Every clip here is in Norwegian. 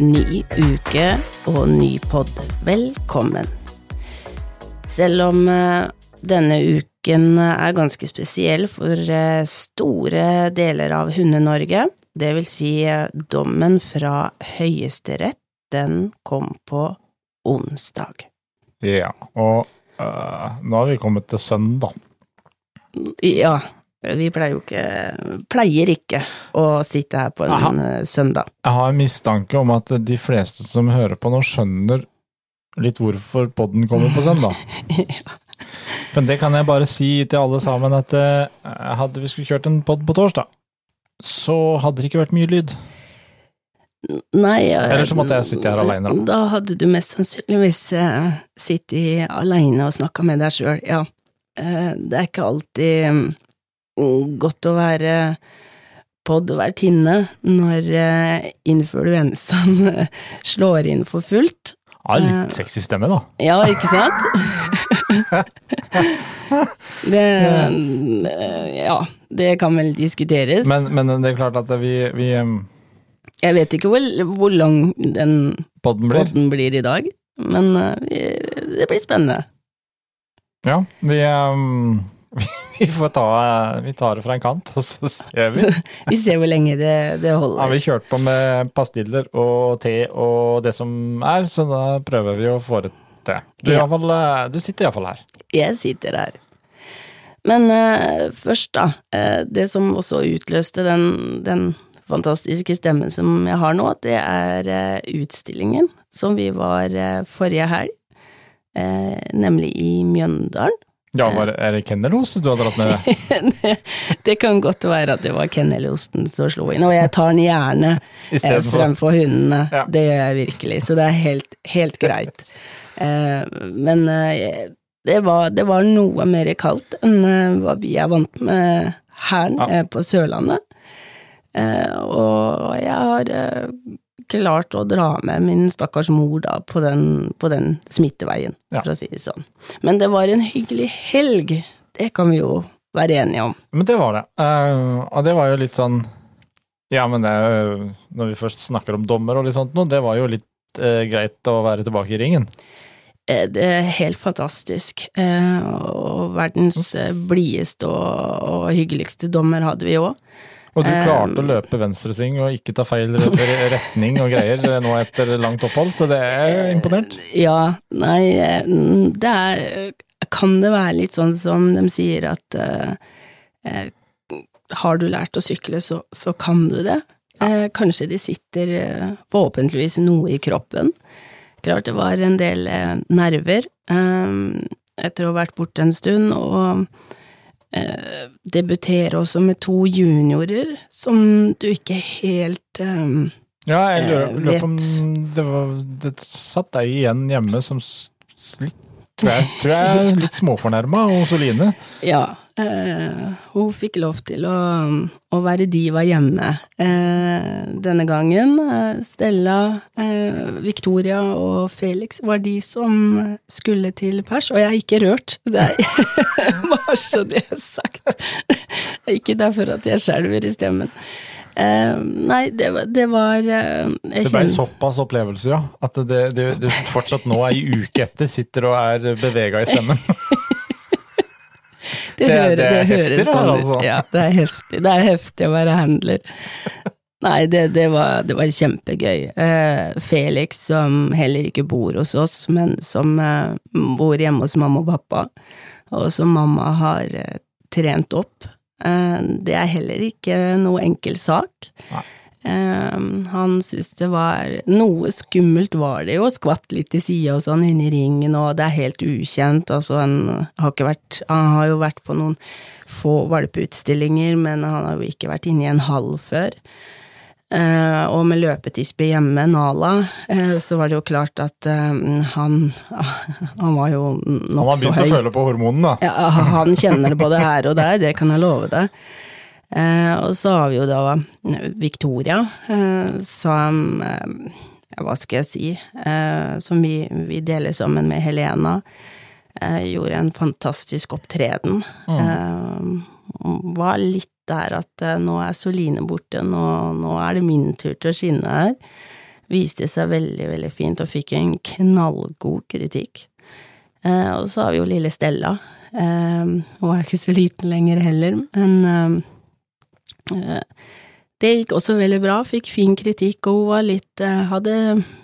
Ny uke og ny pod. Velkommen. Selv om eh, denne uken er ganske spesiell for eh, store deler av Hunde-Norge, det vil si eh, dommen fra Høyesterett, den kom på onsdag. Ja, og øh, nå har vi kommet til søndag. Ja, vi pleier jo ikke Pleier ikke å sitte her på en Aha. søndag. Jeg har en mistanke om at de fleste som hører på nå, skjønner litt hvorfor podden kommer på søndag. Men det kan jeg bare si til alle sammen, at eh, hadde vi skulle kjørt en podd på torsdag, så hadde det ikke vært mye lyd. Nei Eller så måtte jeg sitte her alene, da. Da hadde du mest sannsynligvis eh, sittet alene og snakka med deg sjøl, ja. Eh, det er ikke alltid godt å være podd-vertinne når eh, influensaen eh, slår inn for fullt. Ja, litt sexy stemme, da. Ja, ikke sant? det eh, Ja, det kan vel diskuteres. Men, men det er klart at vi, vi Jeg vet ikke hvor, hvor lang den podden blir. podden blir i dag, men eh, vi- det blir spennende. Ja, vi, em, vi får ta Vi tar det fra en kant, og så ser vi. Vi ser hvor lenge det, det Ja, holder. vi kjørt på med pastiller og te og det som er, så da prøver vi å få det til. Du, i Ja. hvert fall, eh, du sitter iallfall her. Jeg sitter her. Men uh, først, da. Uh, det som også utløste den, den fantastiske stemmen som jeg har nå, det er uh, utstillingen som vi var forrige helg. nemlig i Mjøndalen. Ja, var, Er det kennelost du har dratt med? det kan godt være at det var kennelosten som slo inn, og jeg tar den gjerne eh, fremfor hundene. Ja. Det gjør jeg virkelig, så det er helt, helt greit. Eh, men eh, det, var, det var noe mer kaldt enn eh, hva vi er vant med her Ja. eh, på Sørlandet. Eh, og jeg har eh, klart å dra med min stakkars mor da på den, på den smitteveien, Ja. for å si det sånn. Men det var en hyggelig helg, det kan vi jo være enige om. Men det var det. Uh, og det var jo litt sånn Ja, men det, når vi først snakker om dommer og litt sånt nå, det var jo litt uh, greit å være tilbake i ringen. Eh, Det er helt fantastisk. Og verdens blideste og, og hyggeligste dommer hadde vi òg. Og du klarte klarte å løpe venstresving og ikke ta feil retning og greier eh, nå etter langt opphold, så det er imponert. Ja, nei, eh, det er Kan det være litt sånn som de sier at uh, eh, har du lært å sykle, så, så kan du det. Eh, kanskje det sitter eh, forhåpentligvis noe i kroppen. Klart det var en del eh, nerver eh, etter å ha vært borte en stund, og eh, debutere også med to juniorer som du ikke helt eh, Ja, jeg lurer, Eh, lurer på om det, var, det satt deg igjen hjemme som litt, tror jeg, tror jeg er litt småfornærma, og Soline. Ja, eh, hun fikk lov til å, å være diva hjemme eh, denne gangen. Eh, Stella, eh, Victoria og Felix var de som skulle til pers, og jeg er ikke rørt. Det er bare så det er sagt. ikke derfor at jeg skjelver i stemmen. Nei, det var, det var Det ble såpass opplevelse, ja. At det, det, det fortsatt nå, ei uke etter, sitter og er bevega i stemmen. Det, Det- hører, det det heftig, det her, sånn ut. altså. Ja, det er heftig. Det er heftig å være handler. Nei, det, det, var, det var kjempegøy. Eh, Felix, som heller ikke bor hos oss, men som eh, bor hjemme hos mamma og pappa, og som mamma har eh, trent opp, det er heller ikke noe enkel sak. Nei. Eh, han syntes det var Noe skummelt var det jo, skvatt litt til sida og sånn inni ringen, og det er helt ukjent, altså han har ikke vært Han har jo vært på noen få valpeutstillinger, men han har jo ikke vært inne i en hall før. Uh, og med løpetispe hjemme, Nala, uh, så var det jo klart at uh, han Han var jo Han har begynt å føle på hormonene, da. Ja, han kjenner det både her og der, det kan jeg love deg. Eh, og så har vi jo da Victoria, eh, som eh, Hva skal jeg si? Eh, som vi, vi deler sammen med Helena. Eh, gjorde en fantastisk opptreden. Eh, var litt der at nå er Soline borte, nå, nå er det min tur til å skinne her. viste seg veldig, veldig fint, og fikk en knallgod kritikk. Eh, og så har vi jo lille Stella. Hun er ikke så liten lenger heller, men det gikk også veldig bra, fikk fin kritikk, og hun var litt eh, Hadde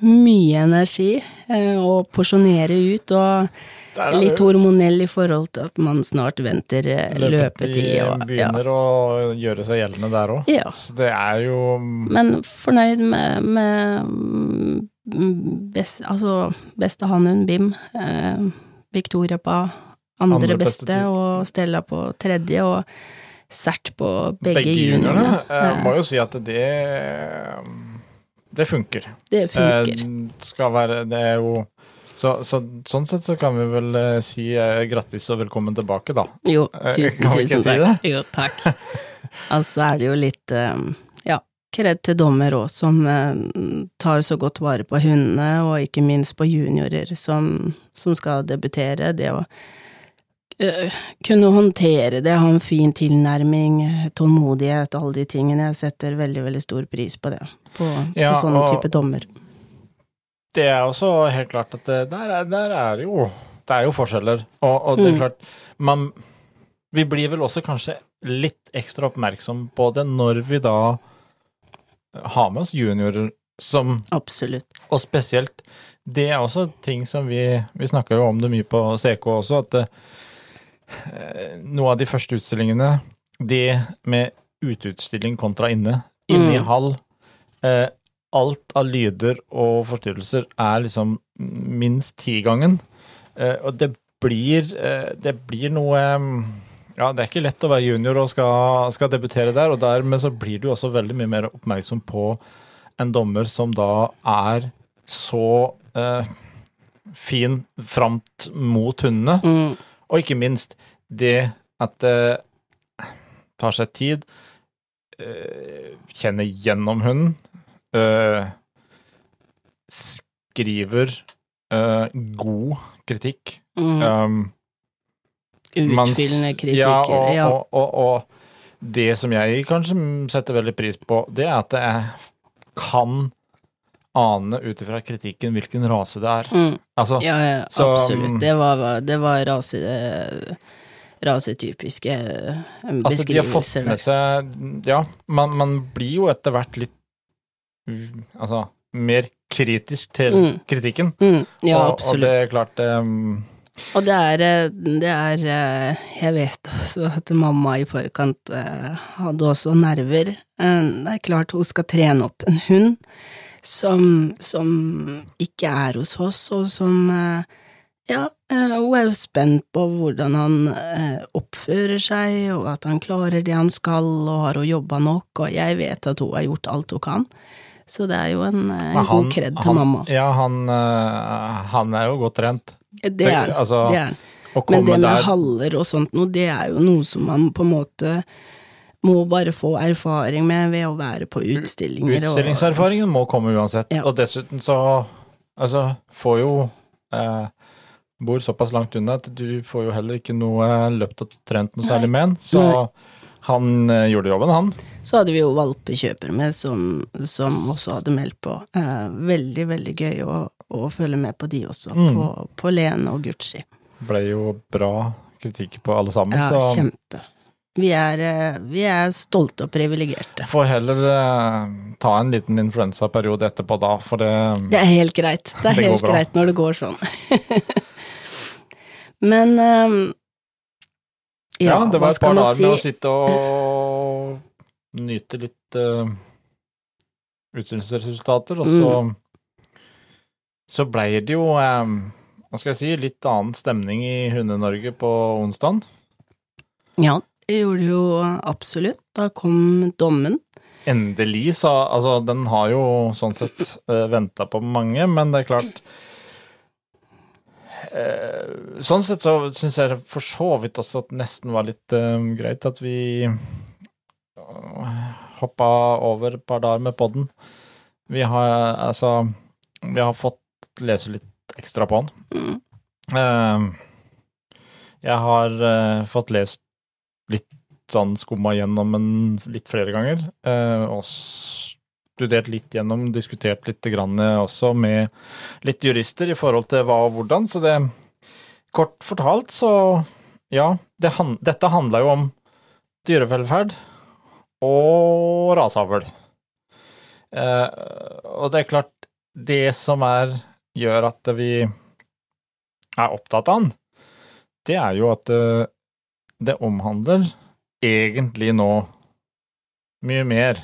mye energi eh, å porsjonere ut, og litt hormonell i forhold til at man snart venter løpetid. løpetid begynner ja. å gjøre seg gjeldende der òg. ja. Så det er jo Men fornøyd med, med mm, best, altså beste hannhund, Bim. Eh, Victoria på andre, Andre beste beste, og Stella på tredje, og Sert på begge, begge juniorene. Jeg Eh, må jo si at det Det funker. det funker. Eh, skal være Det er jo så, så, sånn sett så kan vi vel eh, si eh, grattis og velkommen tilbake, da. Jo, eh, tusen, kan vi ikke tusen si takk. Jo, takk. altså er det jo litt eh, ja, kred til dommer òg, som eh, tar så godt vare på hundene, og ikke minst på juniorer som, som skal debutere. Det å eh, kunne håndtere det, ha en fin tilnærming, tålmodighet, alle de tingene. Jeg setter veldig, veldig stor pris på det, på, Ja, på sånne type dommer. Det er også helt klart at det, der, er, der er jo Det er jo forskjeller. Og, og det er Mm. klart man, Vi blir vel også kanskje litt ekstra oppmerksom på det når vi da har med oss juniorer som Absolutt. Og spesielt Det er også ting som vi Vi snakker jo om det mye på CK også, at eh, noe av de første utstillingene, det med uteutstilling kontra inne, inne i Mm. hall eh, Alt av lyder og forstyrrelser er liksom minst tigangen. Eh, og det blir eh, Det blir noe mm, ja, det er ikke lett å være junior og skal, skal debutere der, og dermed så blir du også veldig mye mer oppmerksom på en dommer som da er så eh, fin framt mot hundene, Mm. Og ikke minst det at det tar seg tid, eh, kjenner gjennom hunden, eh, skriver eh, god kritikk. Mm. Um, Utfyllende kritikker. Ja, og. Og, og, og det som jeg kanskje setter veldig pris på, det er at jeg kan ane ut ifra kritikken hvilken rase det er. Mm. Altså, Ja, ja Så, absolutt. um, Det var, det var rase, rasetypiske beskrivelser. at de har fått med seg Ja, man, man blir jo etter hvert litt mm, Altså mer kritisk til Mm. kritikken. Mm, ja, og, og det er klart um, Og det er, eh, det er eh, Jeg vet også at mamma i forkant eh, hadde også nerver. Eh, Det er klart hun skal trene opp en hund som, som ikke er hos oss, og som eh, Ja, eh, hun er jo spent på hvordan han eh, oppfører seg, og at han klarer det han skal, og har hun jobba nok, og jeg vet at hun har gjort alt hun kan. Så det er jo en, en han, god kred til han, mamma. Ja, han, han er jo godt trent. Det er han. altså, Det er Men det med der haller og sånt noe, det er jo noe som man på en måte må bare få erfaring med ved å være på utstillinger. og- Utstillingserfaringen må komme uansett. Ja. Og dessuten så Altså, får jo eh, Bor såpass langt unna at du får jo heller ikke noe løpt og trent noe særlig med en. Så Nei. han eh, gjorde jobben, han. Så hadde vi jo valpekjøper med, som, som også hadde meldt på. Eh, veldig, veldig gøy å, å følge med på de også, Mm. på, på Lene og Gucci. Ble jo bra kritikk på alle sammen, Ja, så kjempe. Vi er, eh, vi er stolte og privilegerte. får heller eh, ta en liten influensaperiode etterpå da, for det Det er helt greit. Det er Det helt greit når det går sånn. Men um, ja, Ja, det var et par dager si? med å sitte og nyte litt uh, utstillingsresultater, og så Mm. så blei det jo um, hva skal jeg si, litt annen stemning i Hunde-Norge på onsdag. Ja, det gjorde det jo absolutt. Da kom dommen. Endelig, sa Altså, den har jo sånn sett uh, venta på mange, men det er klart eh, Sånn sett så syns jeg for så vidt også at det nesten var litt eh, greit at vi hoppa over et par dager med podden. Vi har altså Vi har fått lese litt ekstra på den. Mm. Eh, jeg har eh, fått lest sånn skumma gjennom den litt flere ganger, eh, og studert litt gjennom, diskutert litt grann også med litt jurister i forhold til hva og hvordan. Så det Kort fortalt, så ja, det, dette handla jo om dyrevelferd og raseavl. Eh, og det er klart, det som er gjør at vi er opptatt av den, det er jo at eh, det omhandler egentlig nå mye mer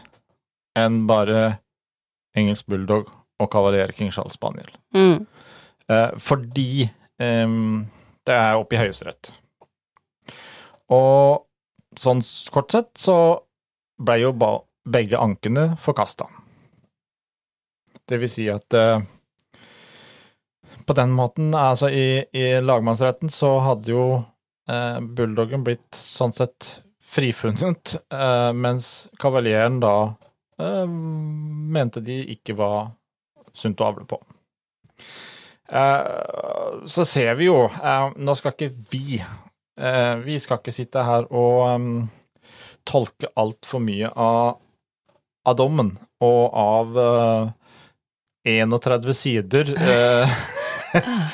enn bare engelsk bulldog og kavalier king Charles spaniel. Mm. Eh, fordi eh, det er oppe i Høyesterett. Og sånn kort sett så ble jo begge ankene forkasta. Det vil si at eh, på den måten, altså i, i lagmannsretten, så hadde jo eh, bulldoggen blitt sånn sett frifunnet, eh, mens kavalieren da eh, mente de ikke var sunt å avle på. Eh, så ser vi jo Nå skal ikke vi Vi skal ikke sitte her og tolke altfor mye av, av dommen og av 31 sider. Ah,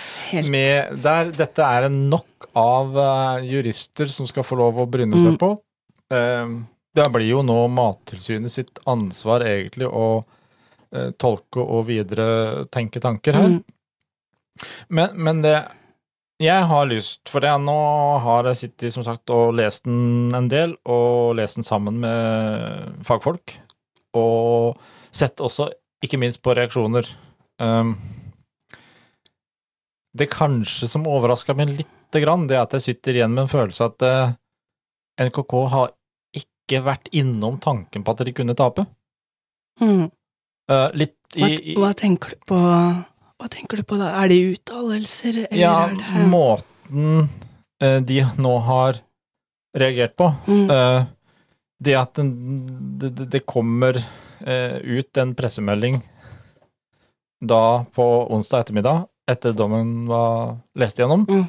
med, der dette er en nok av jurister som skal få lov å bryne seg mm. på. Uh, det blir jo nå Mattilsynet sitt ansvar egentlig å uh, tolke og videre tenke tanker her. Mm. Men, men, det jeg har lyst, for det nå har jeg sittet som sagt og lest den en del, og lest den sammen med fagfolk, og sett også ikke minst på reaksjoner. Um, det kanskje som overraska meg lite grann, det er at jeg sitter igjen med en følelse at uh, eh, NKK har ikke vært innom tanken på at de kunne tape. Mm. Uh, litt i, hva, hva, tenker du på Hva tenker du på da? Er det uttalelser, eller ja, er det måten uh, de nå har reagert på. Mm. det at den, det, det, kommer ut en pressemelding da på onsdag ettermiddag etter dommen var lest igjennom. Mm.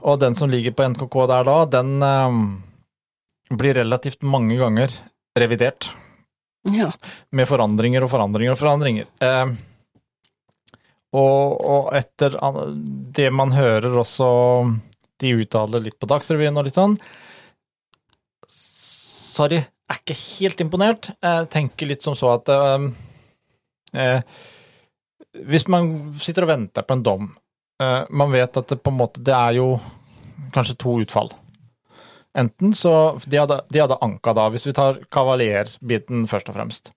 Og den som ligger på NKK der da, den blir relativt mange ganger revidert. Ja. Med forandringer og forandringer og forandringer. Eh, og, og, etter det man hører også De uttaler litt på Dagsrevyen og litt sånn Sorry, er ikke helt imponert. Jeg tenker litt som så at eh, eh hvis man sitter og venter på en dom, eh, man vet at det på en måte det er jo kanskje to utfall. Enten så De hadde, de hadde anka da, hvis vi tar kavalerbiten først og fremst.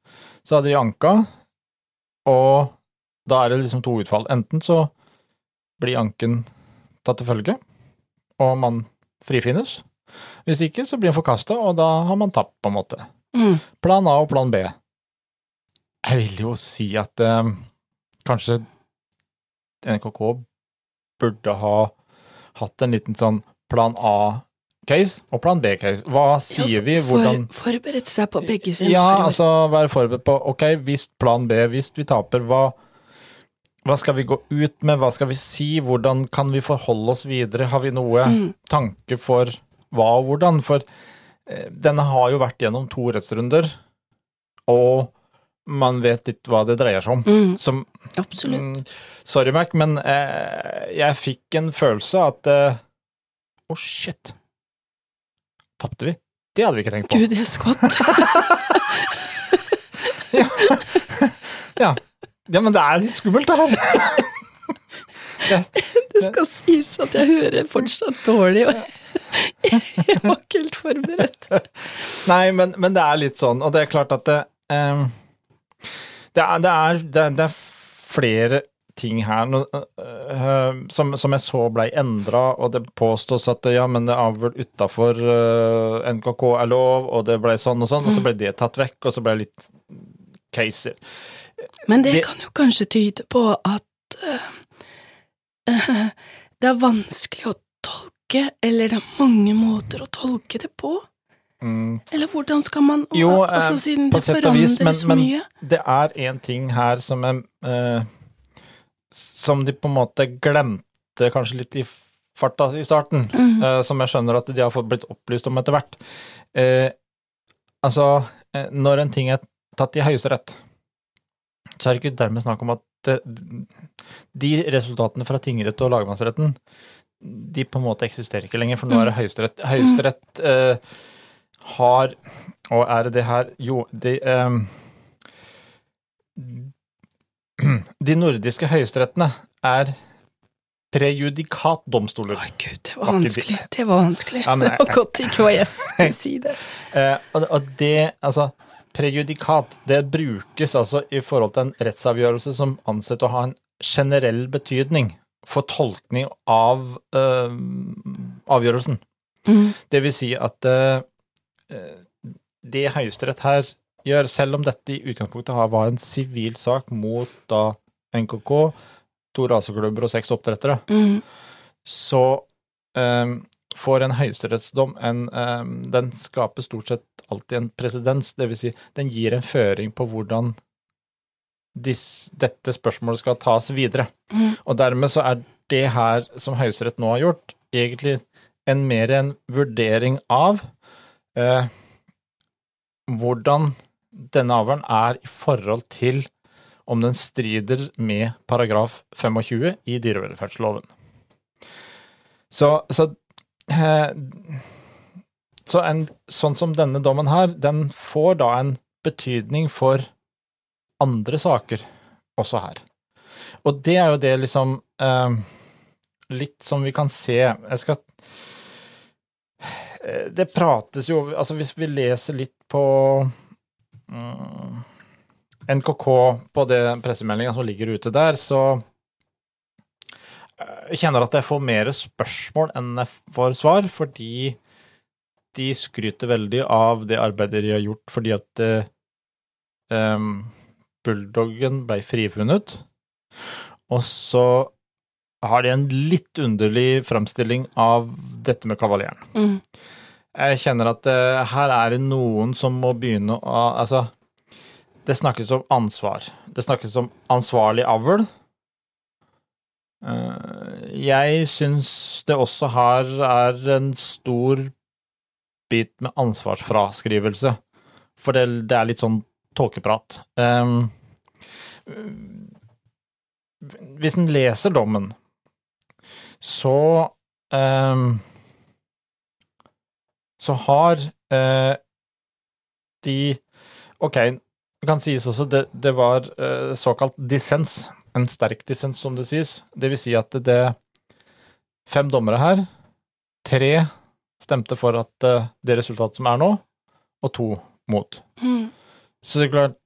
Så hadde de anka, og da er det liksom to utfall. Enten så blir anken tatt til følge, og man frifinnes. Hvis ikke, så blir han forkasta, og da har man tapt, på en måte. Mm. Plan A og plan B. Jeg vil jo si at eh, kanskje NKK burde ha hatt en liten sånn plan A-case og plan B-case. Hva sier ja, vi? Hvordan Forberedt seg på begge sine Ja, altså være forberedt på ok, hvis plan B, hvis vi taper, hva, hva skal vi gå ut med, hva skal vi si, hvordan kan vi forholde oss videre, har vi noe mm. tanke for hva og hvordan? For eh, denne har jo vært gjennom to rettsrunder, og man vet litt hva det dreier seg om. Mm. Som Absolutt. Mm, sorry, Mac, men eh, jeg fikk en følelse av at eh, oh, shit. Tapte vi? Det hadde vi ikke tenkt på. Gud, er skvatt. ja. ja. ja. men det er litt skummelt, det her. det skal sies at jeg hører fortsatt dårlig, jeg var ikke helt forberedt. Nei, men, men, det er litt sånn, og det er klart at det, um, det det er, det er, det er flere ting her uh, som, som, jeg så blei endra, og det påstås at ja, men det avl utafor uh, NKK er lov, og det blei sånn og sånn, og så ble det tatt vekk, og så blei litt caser. Men det, det, kan jo kanskje tyde på at uh, det er vanskelig å tolke, eller det er mange måter å tolke det på. Mm. Eller hvordan skal man Jo, også, siden det forandres vis, men, mye? Men det er én ting her som er eh, Som de på en måte glemte kanskje litt i farta i starten, mm. eh, som jeg skjønner at de har fått blitt opplyst om etter hvert. Eh, altså, eh, når en ting er tatt i Høyesterett, så er det ikke dermed snakk om at de resultatene fra tingrett og lagmannsretten de på en måte eksisterer ikke lenger, for nå er det Høyesterett. Høyesterett eh, har Og er det det her Jo, de eh, De nordiske høyesterettene er prejudikatdomstoler. Å gud, det var vanskelig. Det var vanskelig. Ja, men det var godt ikke hva jeg skulle si det. Eh, og, og det, altså Prejudikat, det brukes altså i forhold til en rettsavgjørelse som ansett å ha en generell betydning for tolkning av øh, avgjørelsen. Mm. Det vil si at eh, det Høyesterett her gjør, selv om dette i utgangspunktet var en sivil sak mot da NKK, to raseklubber og seks oppdrettere, Mm. så um, får en høyesterettsdom en um, Den skaper stort sett alltid en presedens, det vil si den gir en føring på hvordan dis, dette spørsmålet skal tas videre. Mm. Og dermed så er det her som Høyesterett nå har gjort, egentlig en mer en vurdering av eh, hvordan denne avhøren er i forhold til om den strider med paragraf 25 i dyrevelferdsloven. Så, så, eh, så en, sånn som denne dommen her, den får da en betydning for andre saker også her. Og det er jo det liksom eh, Litt som vi kan se Jeg skal eh, Det prates jo Altså, hvis vi leser litt på NKK på det pressemeldinga som ligger ute der, så eh, jeg kjenner at jeg får mer spørsmål enn jeg får svar, fordi de skryter veldig av det arbeidet de har gjort, fordi at um, bulldoggen ble frifunnet. Og så har de en litt underlig framstilling av dette med kavaljeren. Mm. Jeg kjenner at uh, her er det noen som må begynne å Altså, det snakkes om ansvar. Det snakkes om ansvarlig avl. Uh, jeg syns det også her er en stor bit med ansvarsfraskrivelse. For det, det er litt sånn tåkeprat. Um, hvis en leser dommen, så um, så har eh, de Ok, det kan sies også det, det var eh, såkalt dissens. En sterk dissens, som det sies. Det vil si at det Fem dommere her. Tre stemte for at eh, det resultatet som er nå, og to mot. Mm. Så det er klart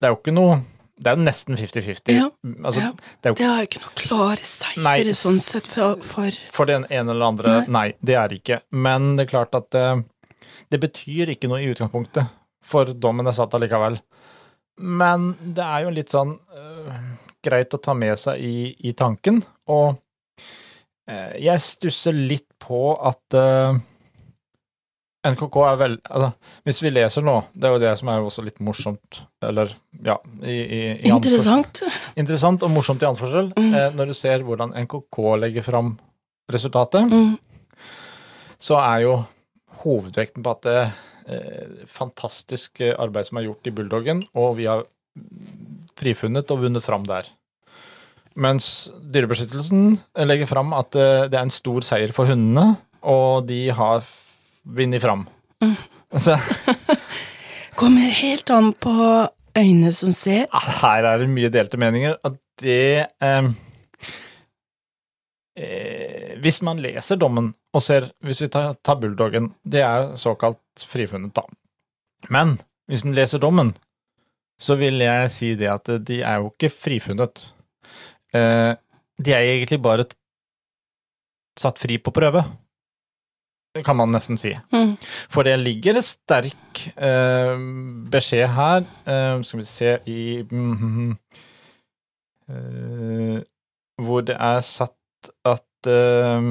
Det er jo ikke noe Det er jo nesten 50-50. Ja, Altså, ja. det Det er jo ikke noe klare seire Nei. sånn sett for, for For den ene eller andre, Nei. nei. det er det ikke. Men det er klart at det, det betyr ikke noe i utgangspunktet, for dommen er satt allikevel. Men det er jo litt sånn uh, greit å ta med seg i, i tanken, og uh, jeg stusser litt på at øh, NKK er vel Altså, hvis vi leser nå, det er jo det som er også litt morsomt, eller ja i, i, i Interessant. Interessant og morsomt i anførsel, Mm. eh, når du ser hvordan NKK legger fram resultatet, Mm. så er jo hovedvekten på at det eh, fantastisk arbeid som er gjort i Bulldoggen, og vi har frifunnet og vunnet fram der. Mens Dyrebeskyttelsen legger fram at eh, det er en stor seier for hundene, og de har vunnet fram. Mm. Så Kommer helt an på øyne som ser. her er det mye delte meninger, og det eh, eh, Hvis man leser dommen og ser Hvis vi tar, tar bulldoggen, det er såkalt frifunnet, da. Men hvis en leser dommen, så vil jeg si det at de er jo ikke frifunnet. Eh, de er egentlig bare satt fri på prøve. Kan man nesten si. Mm. For det ligger en sterk eh, beskjed her. Eh, skal vi se i mm, eh, Hvor det er satt at eh,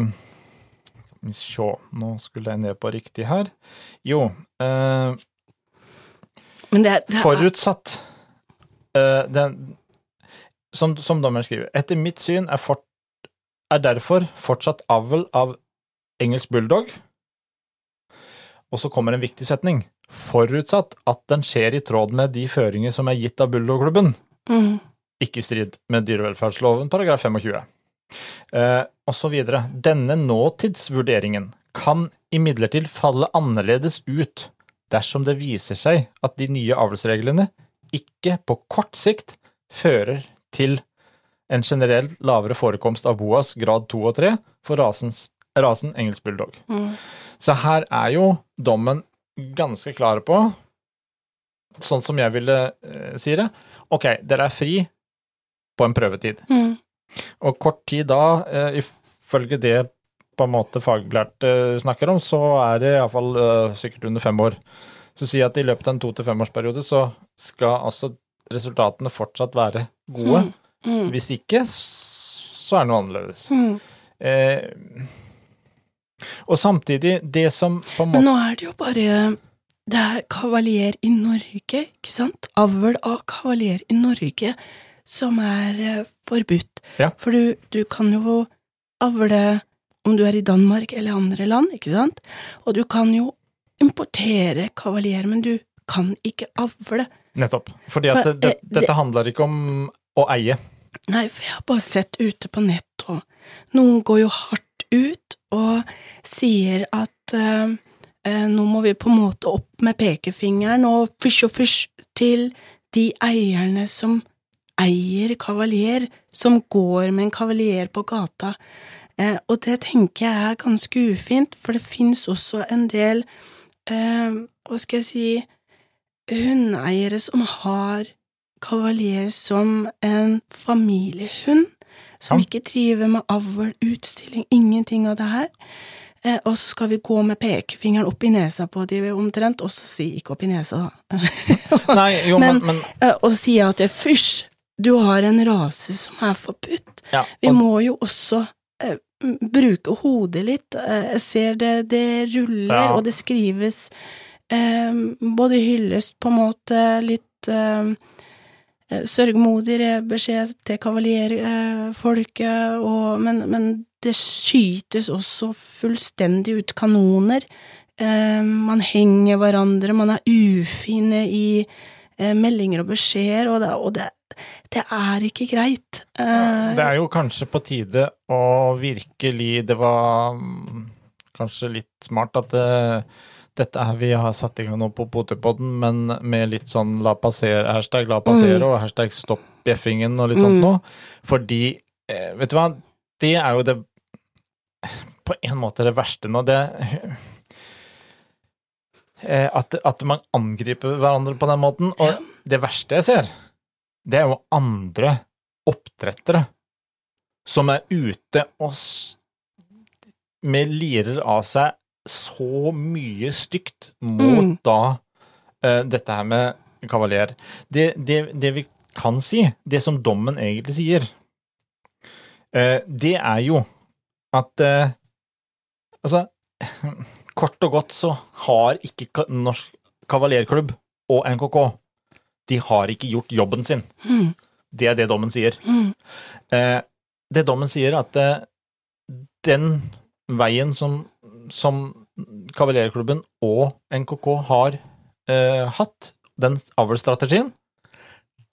Skal vi se, nå skulle jeg ned på riktig her. Jo eh, Men det, er- det er Forutsatt den, som, som dommeren skriver, etter mitt syn er, fort, er derfor fortsatt avl av engelsk bulldog Og så kommer en viktig setning. forutsatt at den skjer i tråd med de føringer som er gitt av Bulldogklubben, Mm. ikke i strid med dyrevelferdsloven paragraf 25. Eh, og så videre. Denne nåtidsvurderingen kan imidlertid falle annerledes ut dersom det viser seg at de nye avlsreglene ikke på kort sikt fører til en generell lavere forekomst av boas grad 2 og 3 for rasens, rasen engelsk bulldog. Mm. Så her er jo dommen ganske klar på, sånn som jeg ville eh, si det, ok, dere er fri på en prøvetid. Mm. Og kort tid da, eh, ifølge det på en måte faglærte snakker om, så er det iallfall eh, sikkert under fem år. Så si at i løpet av en to- til femårsperiode så skal altså resultatene fortsatt være gode. Mm. Hvis ikke, så er det noe annerledes. Mm. Eh, og samtidig, det som på en måte Men nå er det jo bare Det er kavalier i Norge, ikke sant? Avl av kavalier i Norge som er eh, forbudt. Ja. For du, du kan jo avle om du er i Danmark eller andre land, ikke sant? Og du kan jo importere kavalier, men du kan ikke avle. Nettopp. Fordi at For, det, det, eh, det- dette handler ikke om å eie. Nei, for jeg har bare sett ute på nett, og noen går jo hardt ut og sier at eh, nå må vi på en måte opp med pekefingeren og fysj og fysj til de eierne som eier kavalier, som går med en kavalier på gata. Eh, og det tenker jeg er ganske ufint, for det fins også en del, hva skal jeg si, hundeeiere som har kavalier som en familiehund, som ikke driver med avl, utstilling, ingenting av det her. Eh, og så skal vi gå med pekefingeren opp i nesa på de omtrent, og så si ikke opp i nesa, da. Nei, jo, men, Men- men Eh, og si at er fysj, du har en rase som er forbudt. ja, Vi må jo også eh, bruke hodet litt. Eh, jeg ser det, det ruller, Ja. og det skrives eh, både hyllest, på en måte, litt eh, eh, sørgmodig beskjed til kavaljerfolket, og men, men det skytes også fullstendig ut kanoner. Eh, man henger hverandre, man er ufine i eh, meldinger og beskjeder, og det, og det, det er ikke greit. Eh, det er jo kanskje på tide å virkelig Det var mm, kanskje litt smart at det, dette er vi har satt i gang nå på Potepodden, men med litt sånn la passere, hashtag la passere og hashtag stopp bjeffingen og litt sånt nå. noe. Fordi, eh, vet du hva, det er jo det På en måte det verste nå. Det eh, at, at man angriper hverandre på den måten. Og Ja. det verste jeg ser, det er jo andre oppdrettere som er ute og med lirer av seg så mye stygt mot Mm. da uh, dette her med kavaler. Det, det, det vi kan si, det som dommen egentlig sier, uh, det er jo at uh, Altså, kort og godt så har ikke Norsk Kavalerklubb og NKK de har ikke gjort jobben sin. mm, Det er det dommen sier. mm, det dommen sier, at den veien som, som Kavalierklubben og NKK har eh, hatt, den avlsstrategien,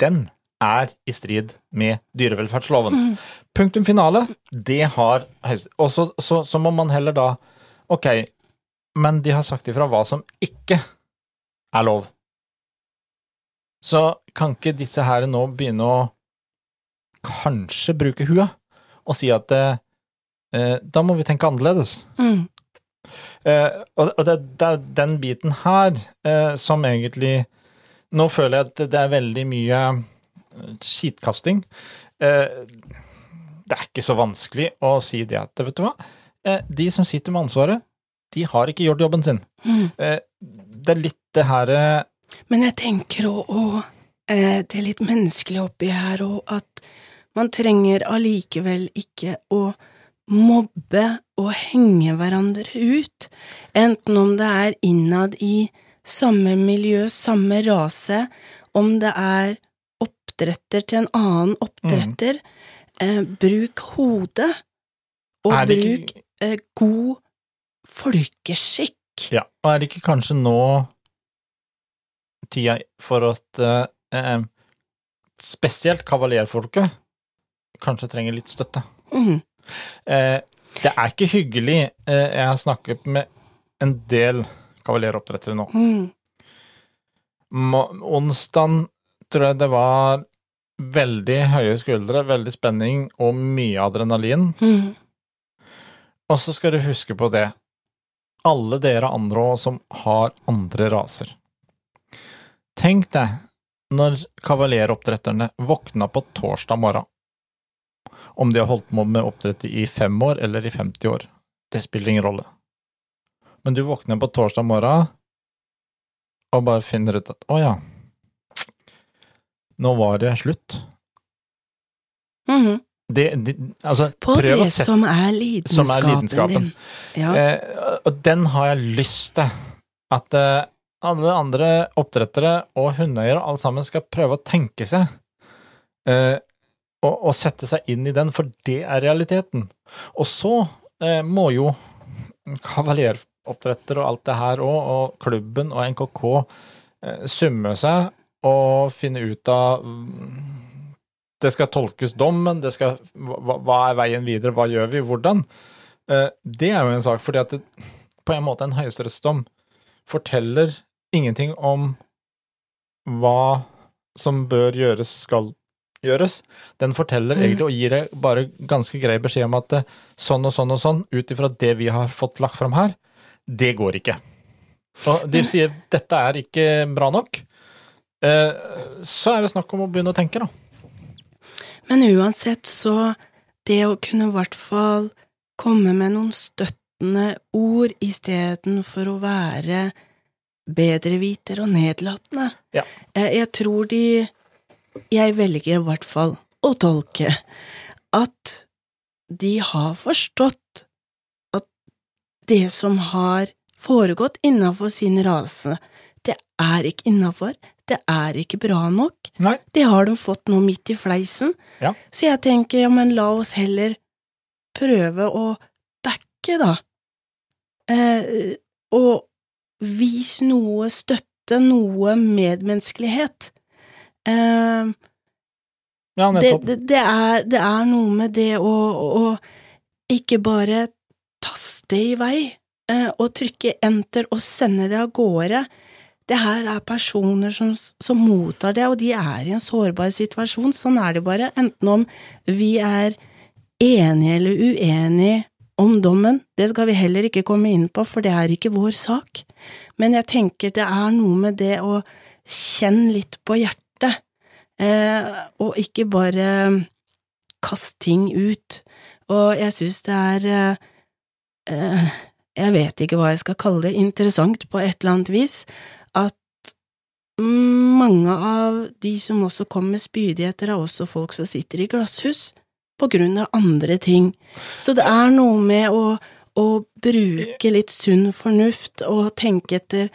den er i strid med dyrevelferdsloven. mm. Punktum finale, det har Og så, så, så må man heller da Ok, men de har sagt ifra hva som ikke er lov. Så kan ikke disse her nå begynne å kanskje bruke huet og si at eh, eh, da må vi tenke annerledes. Mm. Eh, og det, det er den biten her eh, som egentlig Nå føler jeg at det, er veldig mye skittkasting. Eh, det er ikke så vanskelig å si det at vet du hva, de som sitter med ansvaret, de har ikke gjort jobben sin. Mm. Det er litt det her Men jeg tenker òg det er litt menneskelig oppi her, og at man trenger allikevel ikke å mobbe og henge hverandre ut, enten om det er innad i samme miljø, samme rase, om det er oppdretter til en annen oppdretter. Eh, bruk hodet, og bruk ikke, eh, god folkeskikk. ja, og er det ikke kanskje nå tida for at eh, eh, spesielt kavalerfolket kanskje trenger litt støtte. Mhm. Eh, det er ikke hyggelig. Eh, jeg har snakket med en del kavaleroppdrettere nå. Mm. Onsdag tror jeg det var veldig høye skuldre, veldig spenning og mye adrenalin. Mm. Og så skal du huske på det, alle dere andre òg som har andre raser. Tenk deg når kavaleroppdretterne våkna på torsdag morgen. Om de har holdt på med oppdrett i fem år eller i 50 år, det spiller ingen rolle. Men du våkner på torsdag morgen og bare finner ut at å ja, nå var det slutt. Mhm. Det, det, altså, På det sette som er som er lidenskapen. din. Ja. Eh, og den har jeg lyst til. At eh, alle andre oppdrettere og hundeeiere alle sammen skal prøve å tenke seg eh, og sette seg inn i den, for det er realiteten. Og så eh, må jo kavaleroppdretter og alt det her òg, og klubben og NKK eh, summe seg og finne ut av mm, Det skal tolkes dommen, det skal, hva, hva er veien videre, hva gjør vi, hvordan? Eh, Det er jo en sak, fordi at det, på en måte en høyesterettsdom forteller ingenting om hva som bør gjøres, skal gjøres. Den forteller Mm. egentlig og gir deg bare ganske grei beskjed om at eh, sånn og sånn og sånn, ut ifra det vi har fått lagt fram her, det går ikke. Og de sier dette er ikke bra nok. Eh, Så er det snakk om å begynne å tenke, da. Men uansett så, det å kunne i hvert fall komme med noen støttende ord istedenfor å være bedreviter og nedlatende. Ja. Jeg, jeg tror de Jeg velger i hvert fall å tolke at de har forstått at det som har foregått innafor sin rase, det er ikke innafor, det er ikke bra nok. Nei. Det har de fått nå midt i fleisen. Ja. Så jeg tenker, ja, men la oss heller prøve å backe, da. Eh, og vis noe støtte, noe medmenneskelighet. Eh, Ja, det, det, det, er, det er noe med det å, å ikke bare taste i vei uh, og trykke enter og sende det av gårde. Det her er personer som, som mottar det, og de er i en sårbar situasjon. Sånn er det bare, enten om vi er enige eller uenige om dommen. Det skal vi heller ikke komme inn på, for det er ikke vår sak. Men jeg tenker det er noe med det å kjenne litt på hjertet, eh, og ikke bare kaste ting ut. Og jeg syns det er eh, eh, Jeg vet ikke hva jeg skal kalle det, interessant på et eller annet vis, at mange av de som også kommer med spydigheter, er også folk som sitter i glasshus på grunn av andre ting. Så det er noe med å, å bruke litt sunn fornuft og tenke etter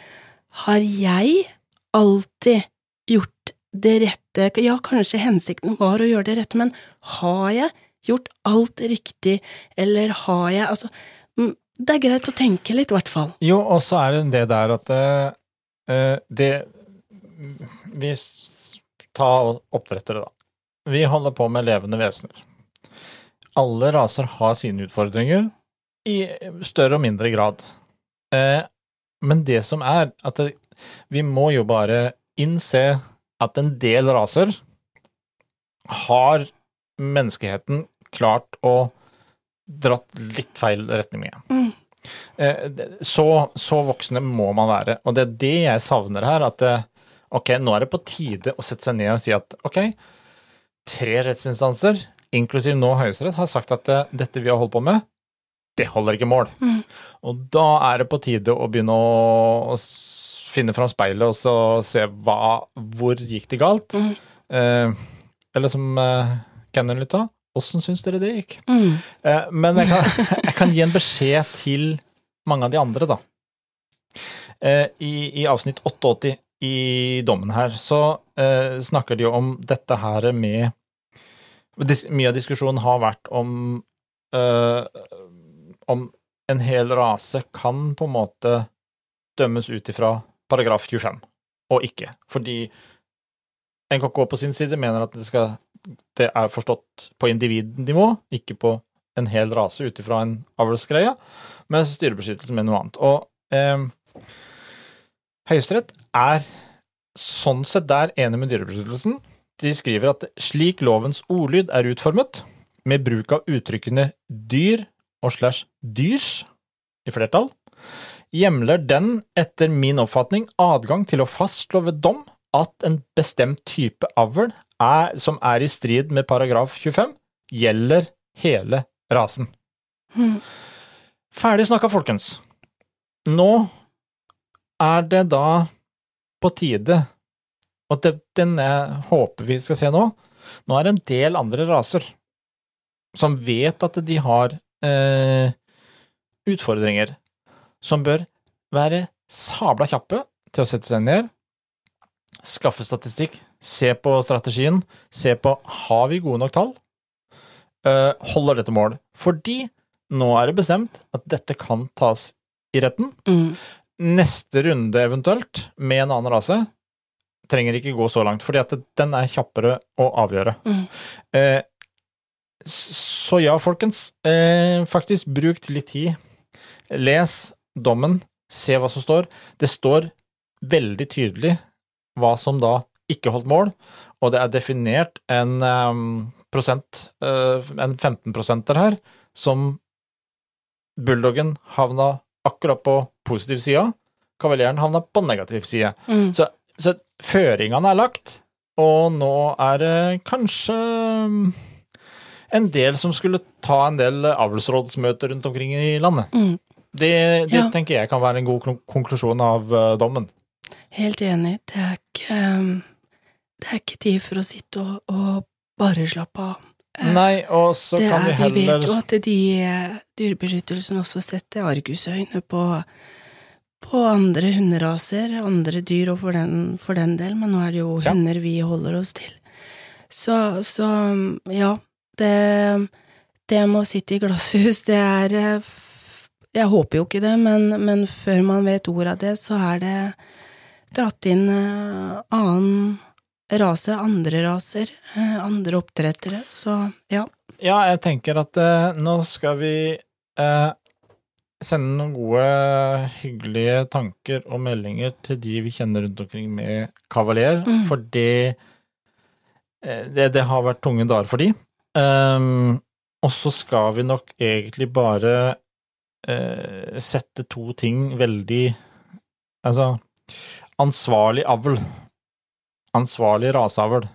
Har jeg alltid gjort det rette? Ja, kanskje hensikten var å gjøre det rette, men har jeg gjort alt riktig, eller har jeg Altså, mm, det er greit å tenke litt, i hvert fall. Jo, og så er det det der at eh, det Vi tar oppdrettere, da. Vi holder på med levende vesener. Alle raser har sine utfordringer, i større og mindre grad. Uh, men det som er, at det, vi må jo bare innse at en del raser har menneskeheten klart å dratt litt feil retning med. Mm. Eh, Så, så voksne må man være, og det er det jeg savner her. At eh, ok, nå er det på tide å sette seg ned og si at ok, tre rettsinstanser, inklusiv nå Høyesterett, har sagt at eh, dette vi har holdt på med, det holder ikke mål. Mm. Og da er det på tide å begynne å, finne fram speilet og så se hva, hvor gikk det galt. Mm. Eh, eller som eh, Cannon litt av, åssen syns dere det gikk? Mm. Eh, Men jeg kan, jeg kan gi en beskjed til mange av de andre, da. Eh, I, i avsnitt 88 i dommen her, så eh, snakker de jo om dette her med Mye av diskusjonen har vært om eh, om en hel rase kan på en måte dømmes ut ifra paragraf 25 og ikke. Fordi NKK på sin side mener at det, skal, det er forstått på individnivå, ikke på en hel rase ut ifra en avlsgreie, mens styrebeskyttelsen mener noe annet. Og eh, Høyesterett er sånn sett der enig med dyrebeskyttelsen. De skriver at slik lovens ordlyd er utformet, med bruk av uttrykkene dyr og slash dyrs i flertall, hjemler den etter min oppfatning adgang til å fastslå ved dom at en bestemt type avl er, som er i strid med paragraf 25, gjelder hele rasen. Hmm. Ferdig snakka, folkens. Nå er det da på tide, og det, den jeg håper vi skal se nå, nå er det en del andre raser som vet at de har eh, utfordringer, som bør være sabla kjappe til å sette seg ned, skaffe statistikk, se på strategien, se på har vi gode nok tall, eh, holder dette mål. Fordi nå er det bestemt at dette kan tas i retten. Mm. Neste runde eventuelt, med en annen rase, trenger ikke gå så langt, fordi at den er kjappere å avgjøre. Mm. Eh, så ja, folkens. Eh, faktisk, bruk litt tid. Les dommen, se hva som står. Det står veldig tydelig hva som da ikke holdt mål, og det er definert en um, prosent, uh, en 15-prosenter her, som bulldoggen havna akkurat på positiv side, kavaljeren havna på negativ side. Mm. Så, så føringene er lagt, og nå er det kanskje en del som skulle ta en del avlsrådsmøter rundt omkring i landet. Mm. Det, det Ja. tenker jeg kan være en god konklusjon av uh, dommen. Helt enig. Det er ikke um, Det er ikke tid for å sitte og, og bare slappe av. Eh, Nei, og så det kan vi vi vet jo at de eh, dyrebeskyttelsen også setter argusøyne på, på andre hunderaser, andre dyr og for den, for den del, men nå er det jo Ja. hunder vi holder oss til. Så, så ja, det, det med å sitte i glasshus, det er Jeg håper jo ikke det, men, men før man vet ordet av det, så er det dratt inn eh, annen rase, andre raser, eh, andre oppdrettere, så ja. Ja, jeg tenker at eh, nå skal vi eh, sende noen gode, hyggelige tanker og meldinger til de vi kjenner rundt omkring med Kavaler, Mm. for det, eh, det Det har vært tunge dager for de. Um, og så skal vi nok egentlig bare eh, sette to ting veldig Altså, ansvarlig avl. Ansvarlig raseavl.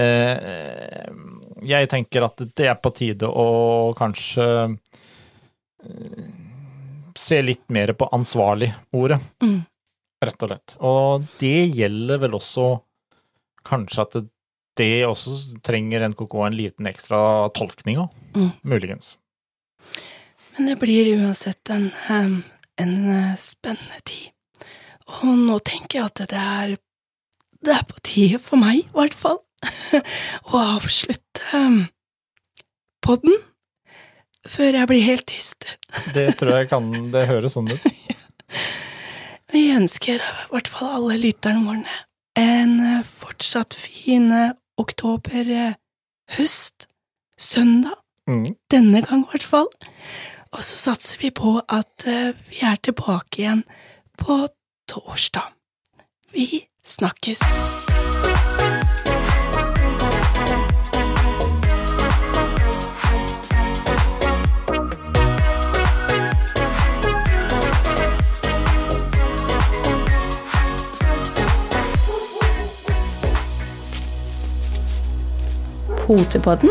Eh, jeg tenker at det er på tide å kanskje eh, se litt mer på ansvarlig-ordet, Mm. rett og slett. Og det gjelder vel også kanskje at det, det også trenger NKK en liten ekstra tolkning av, Mm. muligens. Men det blir uansett en, en eh, spennende tid. Og nå tenker jeg at det er, det er på tide for meg, i hvert fall, å avslutte podden før jeg blir helt tyst. Det tror jeg kan Det høres sånn ut. Vi ønsker i hvert fall alle lytterne våre en eh, fortsatt fin eh, oktober høst, søndag, Mm. denne gang i hvert fall. Og så satser vi på at eh, vi er tilbake igjen på torsdag. Vi snakkes! Potepodden,